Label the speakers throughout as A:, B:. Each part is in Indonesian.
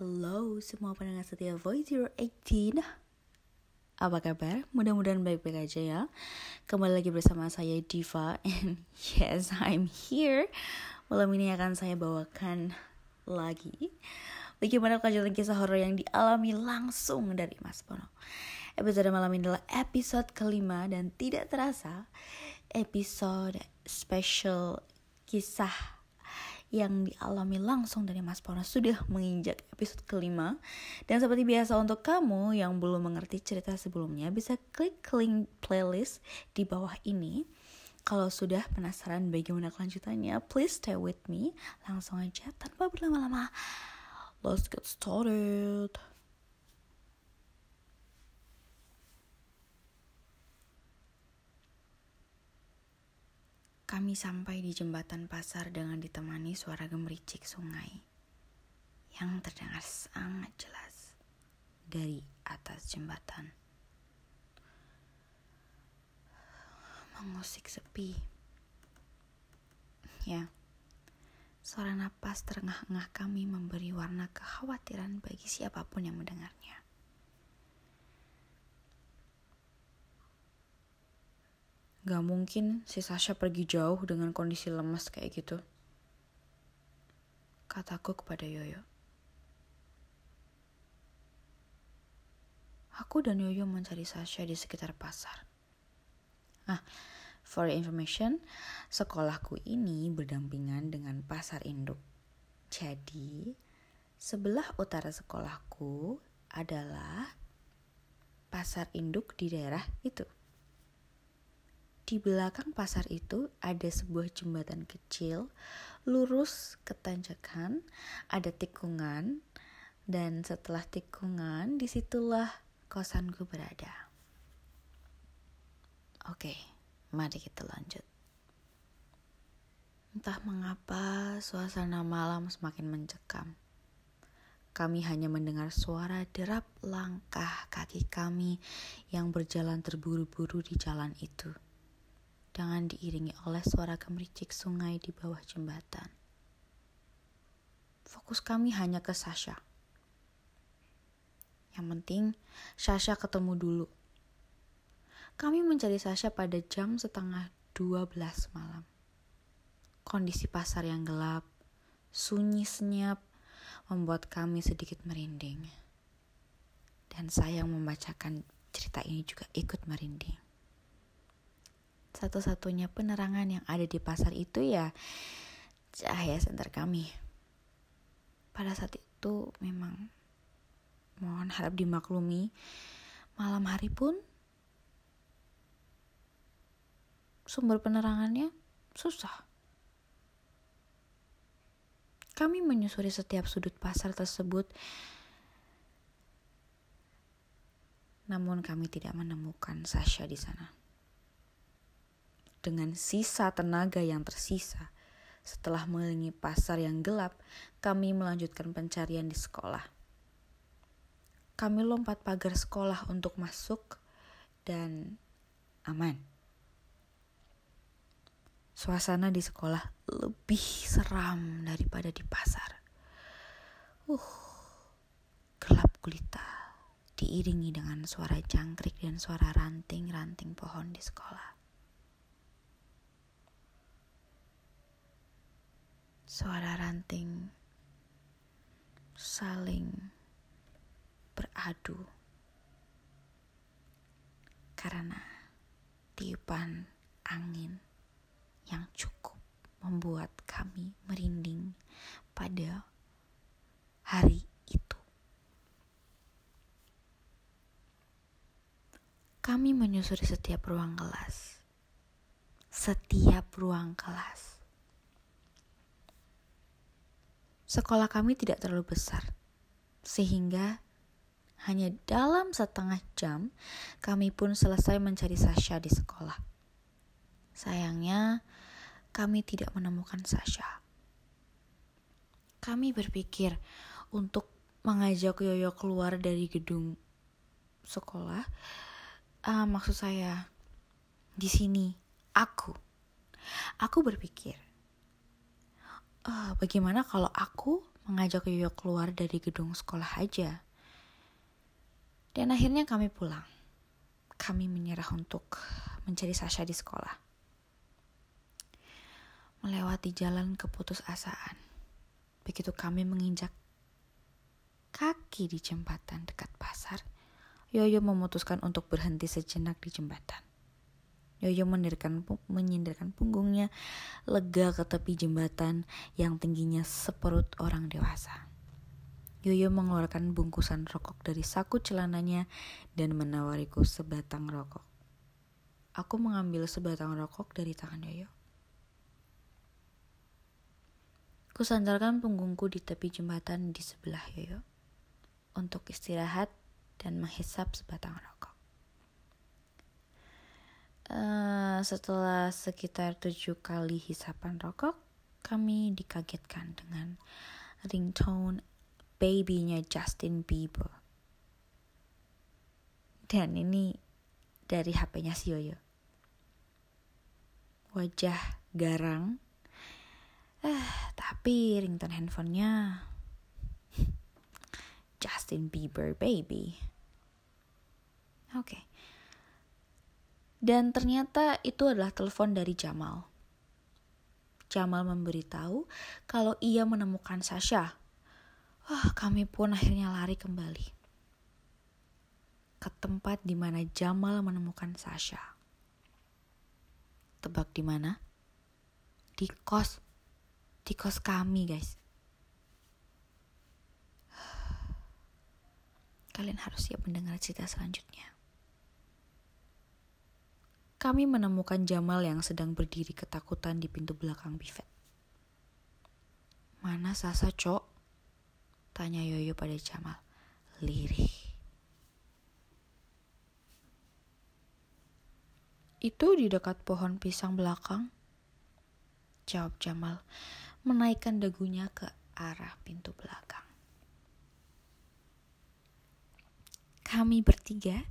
A: Halo semua pendengar setia Voice 018 Apa kabar? Mudah-mudahan baik-baik aja ya. Kembali lagi bersama saya Diva And yes, I'm here. Malam ini akan saya bawakan lagi Bagaimana kelanjutan kisah horor yang dialami langsung dari Mas Pono. Episode malam ini adalah episode kelima Dan tidak terasa Episode special kisah yang dialami langsung dari Mas Pono sudah menginjak episode kelima. Dan seperti biasa untuk kamu yang belum mengerti cerita sebelumnya bisa klik link playlist di bawah ini. Kalau sudah penasaran bagaimana kelanjutannya, please stay with me. Langsung aja tanpa berlama-lama. Let's get started. Kami sampai di jembatan pasar dengan ditemani suara gemericik sungai yang terdengar sangat jelas dari atas jembatan. Mengusik sepi. Ya, suara napas terengah-engah kami memberi warna kekhawatiran bagi siapa pun yang mendengarnya. Gak mungkin si Sasha pergi jauh dengan kondisi lemas kayak gitu. Kataku kepada Yoyo. Aku dan Yoyo mencari Sasha di sekitar pasar. Ah, for information, sekolahku ini berdampingan dengan pasar induk. Jadi, sebelah utara sekolahku adalah pasar induk di daerah itu. Di belakang pasar itu ada sebuah jembatan kecil, lurus ke tanjakan, ada tikungan, dan setelah tikungan, di situlah kosanku berada. Oke, mari kita lanjut. Entah mengapa suasana malam semakin mencekam. Kami hanya mendengar suara derap langkah kaki kami yang berjalan terburu-buru di jalan itu dengan diiringi oleh suara gemericik sungai di bawah jembatan. Fokus kami hanya ke Sasha. Yang penting, Sasha ketemu dulu. Kami mencari Sasha pada jam setengah 12 malam. Kondisi pasar yang gelap, sunyi senyap, membuat kami sedikit merinding. Dan saya yang membacakan cerita ini juga ikut merinding satu-satunya penerangan yang ada di pasar itu ya cahaya senter kami. Pada saat itu memang mohon harap dimaklumi malam hari pun sumber penerangannya susah. Kami menyusuri setiap sudut pasar tersebut namun kami tidak menemukan Sasha di sana dengan sisa tenaga yang tersisa. Setelah mengelilingi pasar yang gelap, kami melanjutkan pencarian di sekolah. Kami lompat pagar sekolah untuk masuk dan aman. Suasana di sekolah lebih seram daripada di pasar. Uh, gelap gulita diiringi dengan suara jangkrik dan suara ranting-ranting pohon di sekolah. Suara ranting saling beradu karena tiupan angin yang cukup membuat kami merinding pada hari itu. Kami menyusuri setiap ruang kelas. Setiap ruang kelas Sekolah kami tidak terlalu besar, sehingga hanya dalam setengah jam kami pun selesai mencari Sasha di sekolah. Sayangnya, kami tidak menemukan Sasha. Kami berpikir untuk mengajak Yoyo keluar dari gedung sekolah. Uh, maksud saya, di sini aku, aku berpikir uh, bagaimana kalau aku mengajak Yoyo keluar dari gedung sekolah aja. Dan akhirnya kami pulang. Kami menyerah untuk mencari Sasha di sekolah. Melewati jalan keputusasaan. Begitu kami menginjak kaki di jembatan dekat pasar, Yoyo memutuskan untuk berhenti sejenak di jembatan. Yoyo menyindirkan, punggungnya lega ke tepi jembatan yang tingginya seperut orang dewasa. Yoyo mengeluarkan bungkusan rokok dari saku celananya dan menawariku sebatang rokok. Aku mengambil sebatang rokok dari tangan Yoyo. Kusandarkan punggungku di tepi jembatan di sebelah Yoyo untuk istirahat dan menghisap sebatang rokok. Uh, setelah sekitar tujuh kali hisapan rokok, kami dikagetkan dengan ringtone babynya Justin Bieber. Dan ini dari HP-nya si Yoyo. Wajah garang, eh, tapi ringtone handphonenya Justin Bieber baby. Oke. Okay. Dan ternyata itu adalah telepon dari Jamal. Jamal memberitahu kalau ia menemukan Sasha. Wah, kami pun akhirnya lari kembali ke tempat di mana Jamal menemukan Sasha. Tebak di mana? Di kos. Di kos kami, guys. Kalian harus siap mendengar cerita selanjutnya kami menemukan Jamal yang sedang berdiri ketakutan di pintu belakang Bivet. Mana Sasa, Cok? Tanya Yoyo pada Jamal. Lirih. Itu di dekat pohon pisang belakang. Jawab Jamal, menaikkan dagunya ke arah pintu belakang. Kami bertiga,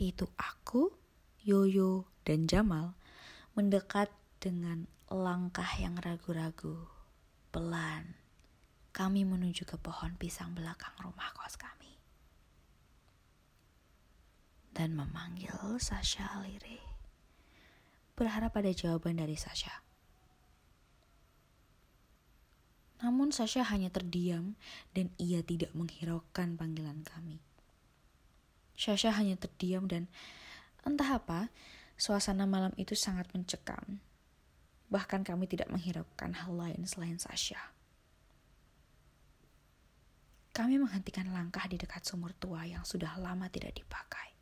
A: yaitu aku, Yoyo, dan Jamal mendekat dengan langkah yang ragu-ragu. Pelan, kami menuju ke pohon pisang belakang rumah kos kami. Dan memanggil Sasha Lire. Berharap ada jawaban dari Sasha. Namun Sasha hanya terdiam dan ia tidak menghiraukan panggilan kami. Sasha hanya terdiam dan entah apa, Suasana malam itu sangat mencekam. Bahkan kami tidak menghiraukan hal lain selain Sasha. Kami menghentikan langkah di dekat sumur tua yang sudah lama tidak dipakai.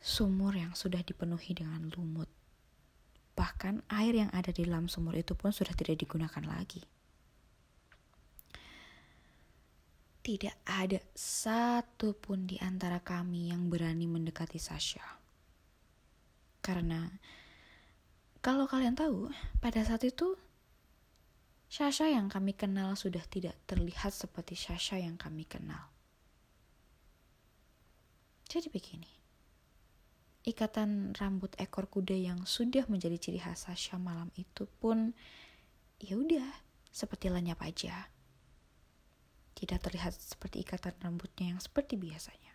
A: Sumur yang sudah dipenuhi dengan lumut. Bahkan air yang ada di dalam sumur itu pun sudah tidak digunakan lagi. Tidak ada satu pun di antara kami yang berani mendekati Sasha. Karena kalau kalian tahu, pada saat itu Sasha yang kami kenal sudah tidak terlihat seperti Sasha yang kami kenal. Jadi begini. Ikatan rambut ekor kuda yang sudah menjadi ciri khas Sasha malam itu pun ya udah seperti lenyap aja. Tidak terlihat seperti ikatan rambutnya yang seperti biasanya.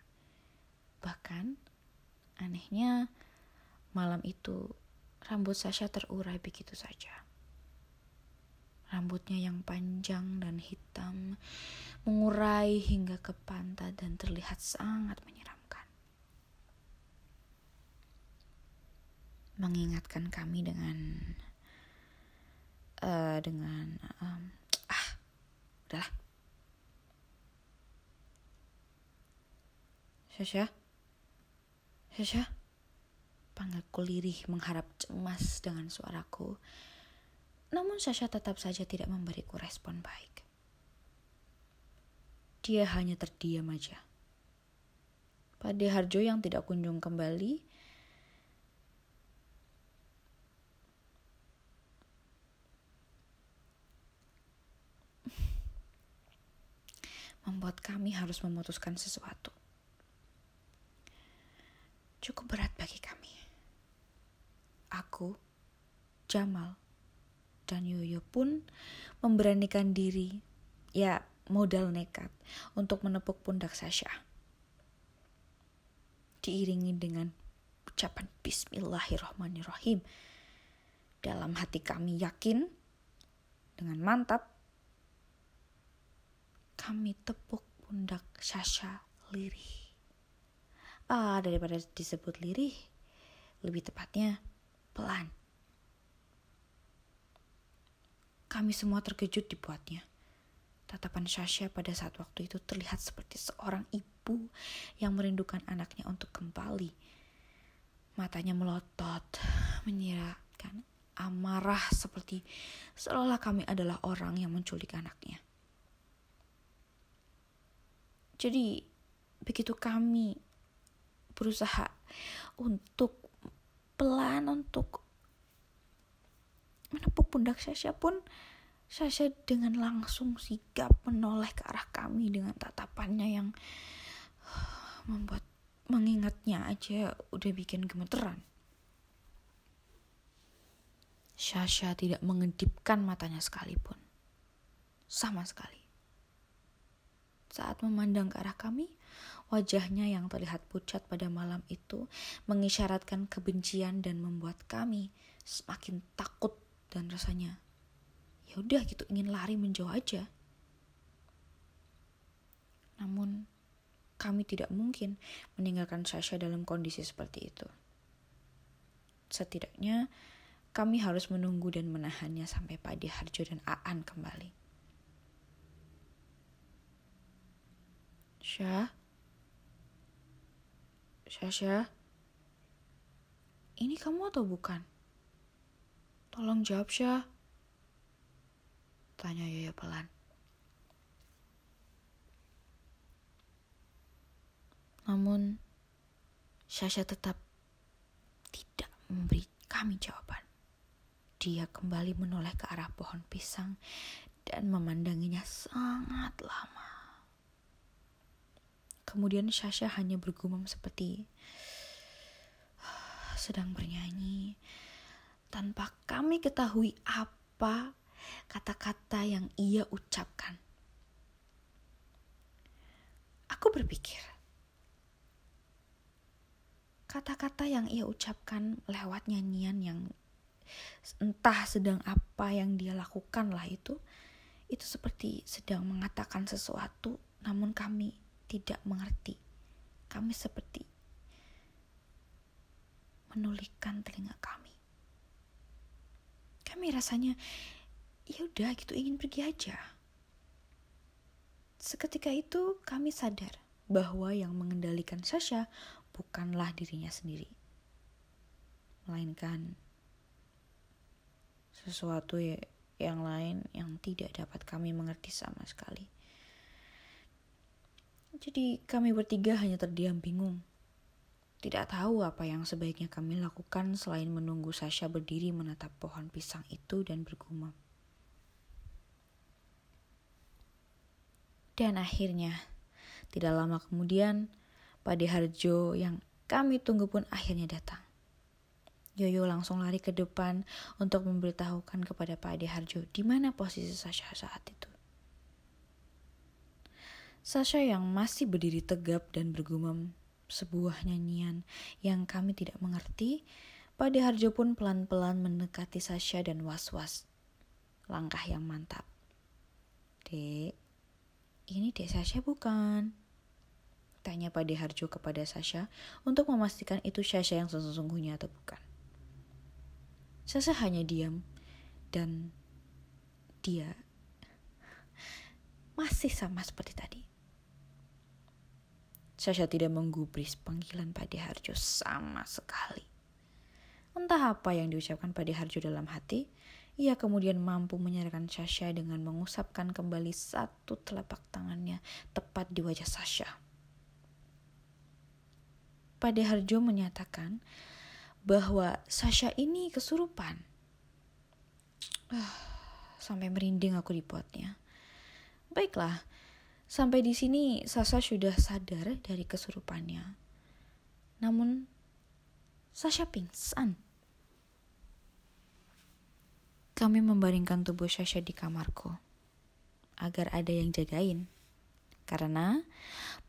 A: Bahkan anehnya Malam itu, rambut Sasha terurai begitu saja. Rambutnya yang panjang dan hitam mengurai hingga ke pantat dan terlihat sangat menyeramkan. Mengingatkan kami dengan uh, dengan um, ah udahlah. Sasha? Sasha? Panggilku lirih mengharap cemas dengan suaraku. Namun Sasha tetap saja tidak memberiku respon baik. Dia hanya terdiam aja. Pada Harjo yang tidak kunjung kembali, membuat kami harus memutuskan sesuatu. Cukup berat bagi kami aku, Jamal, dan Yoyo pun memberanikan diri, ya modal nekat, untuk menepuk pundak Sasha. Diiringi dengan ucapan Bismillahirrahmanirrahim. Dalam hati kami yakin, dengan mantap, kami tepuk pundak Sasha lirih. Daripada disebut lirih, lebih tepatnya pelan. Kami semua terkejut dibuatnya. Tatapan Sasha pada saat waktu itu terlihat seperti seorang ibu yang merindukan anaknya untuk kembali. Matanya melotot, menyiratkan amarah seperti seolah kami adalah orang yang menculik anaknya. Jadi, begitu kami berusaha untuk pelan untuk menepuk pundak Sasha pun Sasha dengan langsung sigap menoleh ke arah kami dengan tatapannya yang membuat mengingatnya aja udah bikin gemeteran. Sasha tidak mengedipkan matanya sekalipun. Sama sekali. Saat memandang ke arah kami, wajahnya yang terlihat pucat pada malam itu mengisyaratkan kebencian dan membuat kami semakin takut dan rasanya ya udah gitu ingin lari menjauh aja. Namun kami tidak mungkin meninggalkan Sasha dalam kondisi seperti itu. Setidaknya kami harus menunggu dan menahannya sampai Padi Harjo dan Aan kembali. Syah? Syah, Ini kamu atau bukan? Tolong jawab, Syah. Tanya Yoyo pelan. Namun, Sasha tetap tidak memberi kami jawaban. Dia kembali menoleh ke arah pohon pisang dan memandanginya sangat lama. Kemudian Sasha hanya bergumam seperti sedang bernyanyi tanpa kami ketahui apa kata-kata yang ia ucapkan. Aku berpikir, kata-kata yang ia ucapkan lewat nyanyian yang entah sedang apa yang dia lakukan lah itu, itu seperti sedang mengatakan sesuatu, namun kami tidak mengerti. Kami seperti menulikan telinga kami. Kami rasanya ya udah gitu ingin pergi aja. Seketika itu kami sadar bahwa yang mengendalikan Sasha bukanlah dirinya sendiri. Melainkan sesuatu ya, yang lain yang tidak dapat kami mengerti sama sekali. Jadi kami bertiga hanya terdiam bingung. Tidak tahu apa yang sebaiknya kami lakukan selain menunggu Sasha berdiri menatap pohon pisang itu dan bergumam. Dan akhirnya, tidak lama kemudian, Pade Harjo yang kami tunggu pun akhirnya datang. Yoyo langsung lari ke depan untuk memberitahukan kepada Pak Ade Harjo di mana posisi Sasha saat itu. Sasha yang masih berdiri tegap dan bergumam sebuah nyanyian yang kami tidak mengerti, Pak Ade Harjo pun pelan-pelan mendekati Sasha dan was-was. Langkah yang mantap. Dek, ini dek Sasha bukan? Tanya Pade Harjo kepada Sasha untuk memastikan itu Sasha yang sesungguhnya atau bukan. Sasha hanya diam dan dia masih sama seperti tadi. Sasha tidak menggubris panggilan Pade Harjo sama sekali. Entah apa yang diucapkan Pade Harjo dalam hati, ia kemudian mampu menyerahkan Sasha dengan mengusapkan kembali satu telapak tangannya tepat di wajah Sasha. Pade Harjo menyatakan bahwa Sasha ini kesurupan. Uh, sampai merinding aku dibuatnya. Baiklah, sampai di sini Sasha sudah sadar dari kesurupannya. Namun, Sasha pingsan. kami membaringkan tubuh Sasha di kamarku agar ada yang jagain. Karena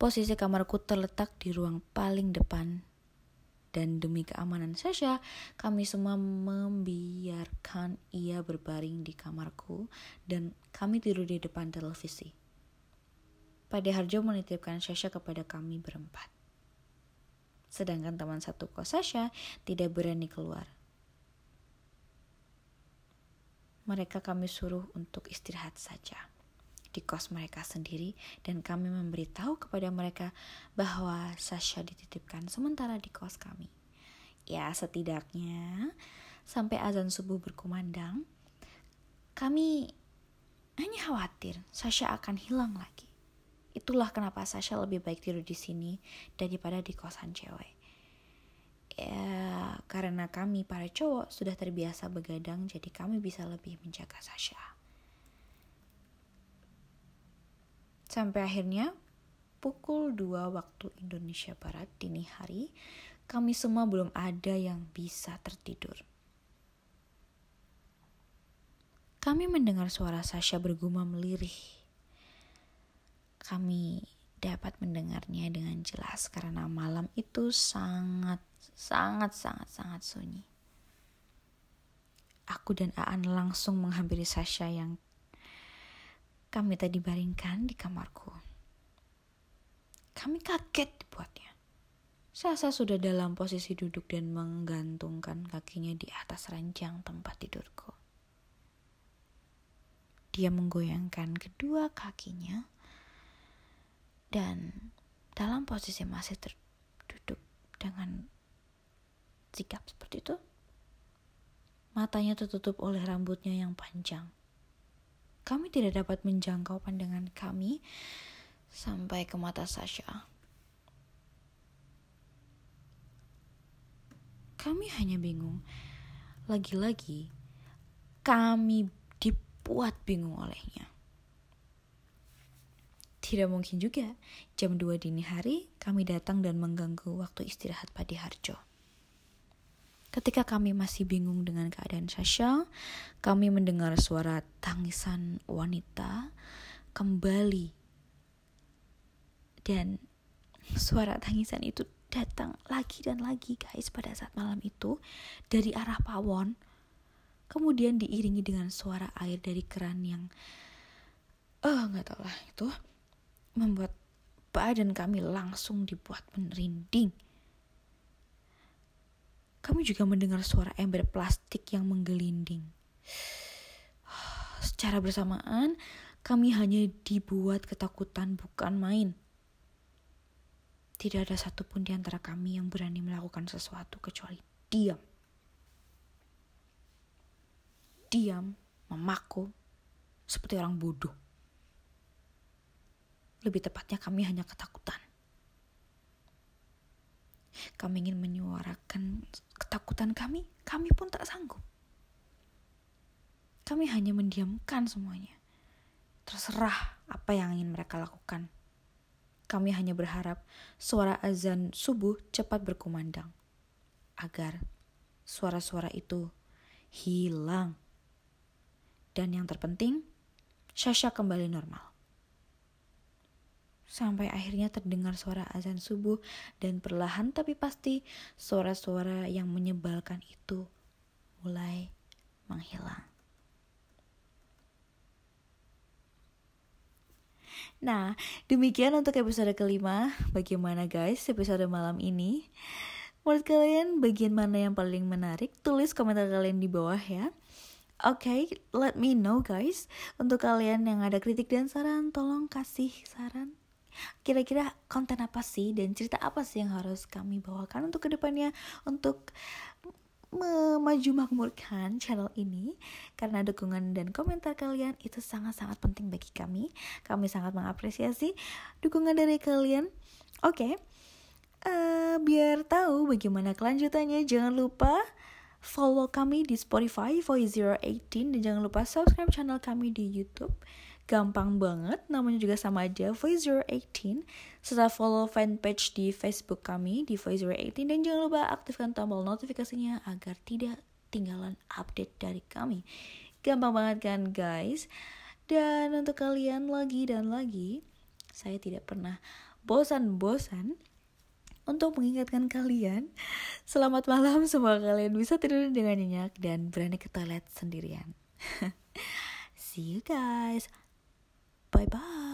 A: posisi kamarku terletak di ruang paling depan dan demi keamanan Sasha, kami semua membiarkan ia berbaring di kamarku dan kami tidur di depan televisi. Pade Harjo menitipkan Sasha kepada kami berempat. Sedangkan teman satu kos Sasha tidak berani keluar mereka kami suruh untuk istirahat saja di kos mereka sendiri dan kami memberitahu kepada mereka bahwa Sasha dititipkan sementara di kos kami. Ya, setidaknya sampai azan subuh berkumandang, kami hanya khawatir Sasha akan hilang lagi. Itulah kenapa Sasha lebih baik tidur di sini daripada di kosan cewek. Ya, karena kami para cowok sudah terbiasa begadang, jadi kami bisa lebih menjaga Sasha. Sampai akhirnya pukul 2 waktu Indonesia Barat dini hari, kami semua belum ada yang bisa tertidur. Kami mendengar suara Sasha bergumam lirih. Kami dapat mendengarnya dengan jelas karena malam itu sangat sangat sangat sangat sunyi. Aku dan Aan langsung menghampiri Sasha yang kami tadi baringkan di kamarku. Kami kaget dibuatnya. Sasa sudah dalam posisi duduk dan menggantungkan kakinya di atas ranjang tempat tidurku. Dia menggoyangkan kedua kakinya dan dalam posisi masih terduduk dengan sikap seperti itu. Matanya tertutup oleh rambutnya yang panjang. Kami tidak dapat menjangkau pandangan kami sampai ke mata Sasha. Kami hanya bingung. Lagi-lagi, kami dibuat bingung olehnya. Tidak mungkin juga jam 2 dini hari kami datang dan mengganggu waktu istirahat Padi Harjo. Ketika kami masih bingung dengan keadaan Sasha, kami mendengar suara tangisan wanita kembali. Dan suara tangisan itu datang lagi dan lagi guys pada saat malam itu dari arah pawon. Kemudian diiringi dengan suara air dari keran yang eh uh, nggak tahu lah itu membuat badan kami langsung dibuat merinding. Kami juga mendengar suara ember plastik yang menggelinding. Secara bersamaan, kami hanya dibuat ketakutan bukan main. Tidak ada satupun di antara kami yang berani melakukan sesuatu kecuali diam. Diam, memaku, seperti orang bodoh. Lebih tepatnya kami hanya ketakutan. Kami ingin menyuarakan ketakutan kami, kami pun tak sanggup. Kami hanya mendiamkan semuanya. Terserah apa yang ingin mereka lakukan. Kami hanya berharap suara azan subuh cepat berkumandang. Agar suara-suara itu hilang. Dan yang terpenting, Sasha kembali normal sampai akhirnya terdengar suara azan subuh dan perlahan tapi pasti suara-suara yang menyebalkan itu mulai menghilang. Nah, demikian untuk episode kelima. Bagaimana guys episode malam ini? Menurut kalian bagian mana yang paling menarik? Tulis komentar kalian di bawah ya. Oke, okay, let me know guys. Untuk kalian yang ada kritik dan saran, tolong kasih saran kira-kira konten apa sih dan cerita apa sih yang harus kami bawakan untuk ke depannya untuk memaju makmurkan channel ini karena dukungan dan komentar kalian itu sangat-sangat penting bagi kami. Kami sangat mengapresiasi dukungan dari kalian. Oke, okay. uh, eh, biar tahu bagaimana kelanjutannya, jangan lupa follow kami di Spotify Voice 018 dan jangan lupa subscribe channel kami di YouTube. Gampang banget, namanya juga sama aja, Voice018. Serta follow fanpage di Facebook kami di Voice018. Dan jangan lupa aktifkan tombol notifikasinya agar tidak tinggalan update dari kami. Gampang banget kan guys? Dan untuk kalian lagi dan lagi, saya tidak pernah bosan-bosan untuk mengingatkan kalian Selamat malam, semoga kalian bisa tidur dengan nyenyak dan berani ke toilet sendirian See you guys Bye bye.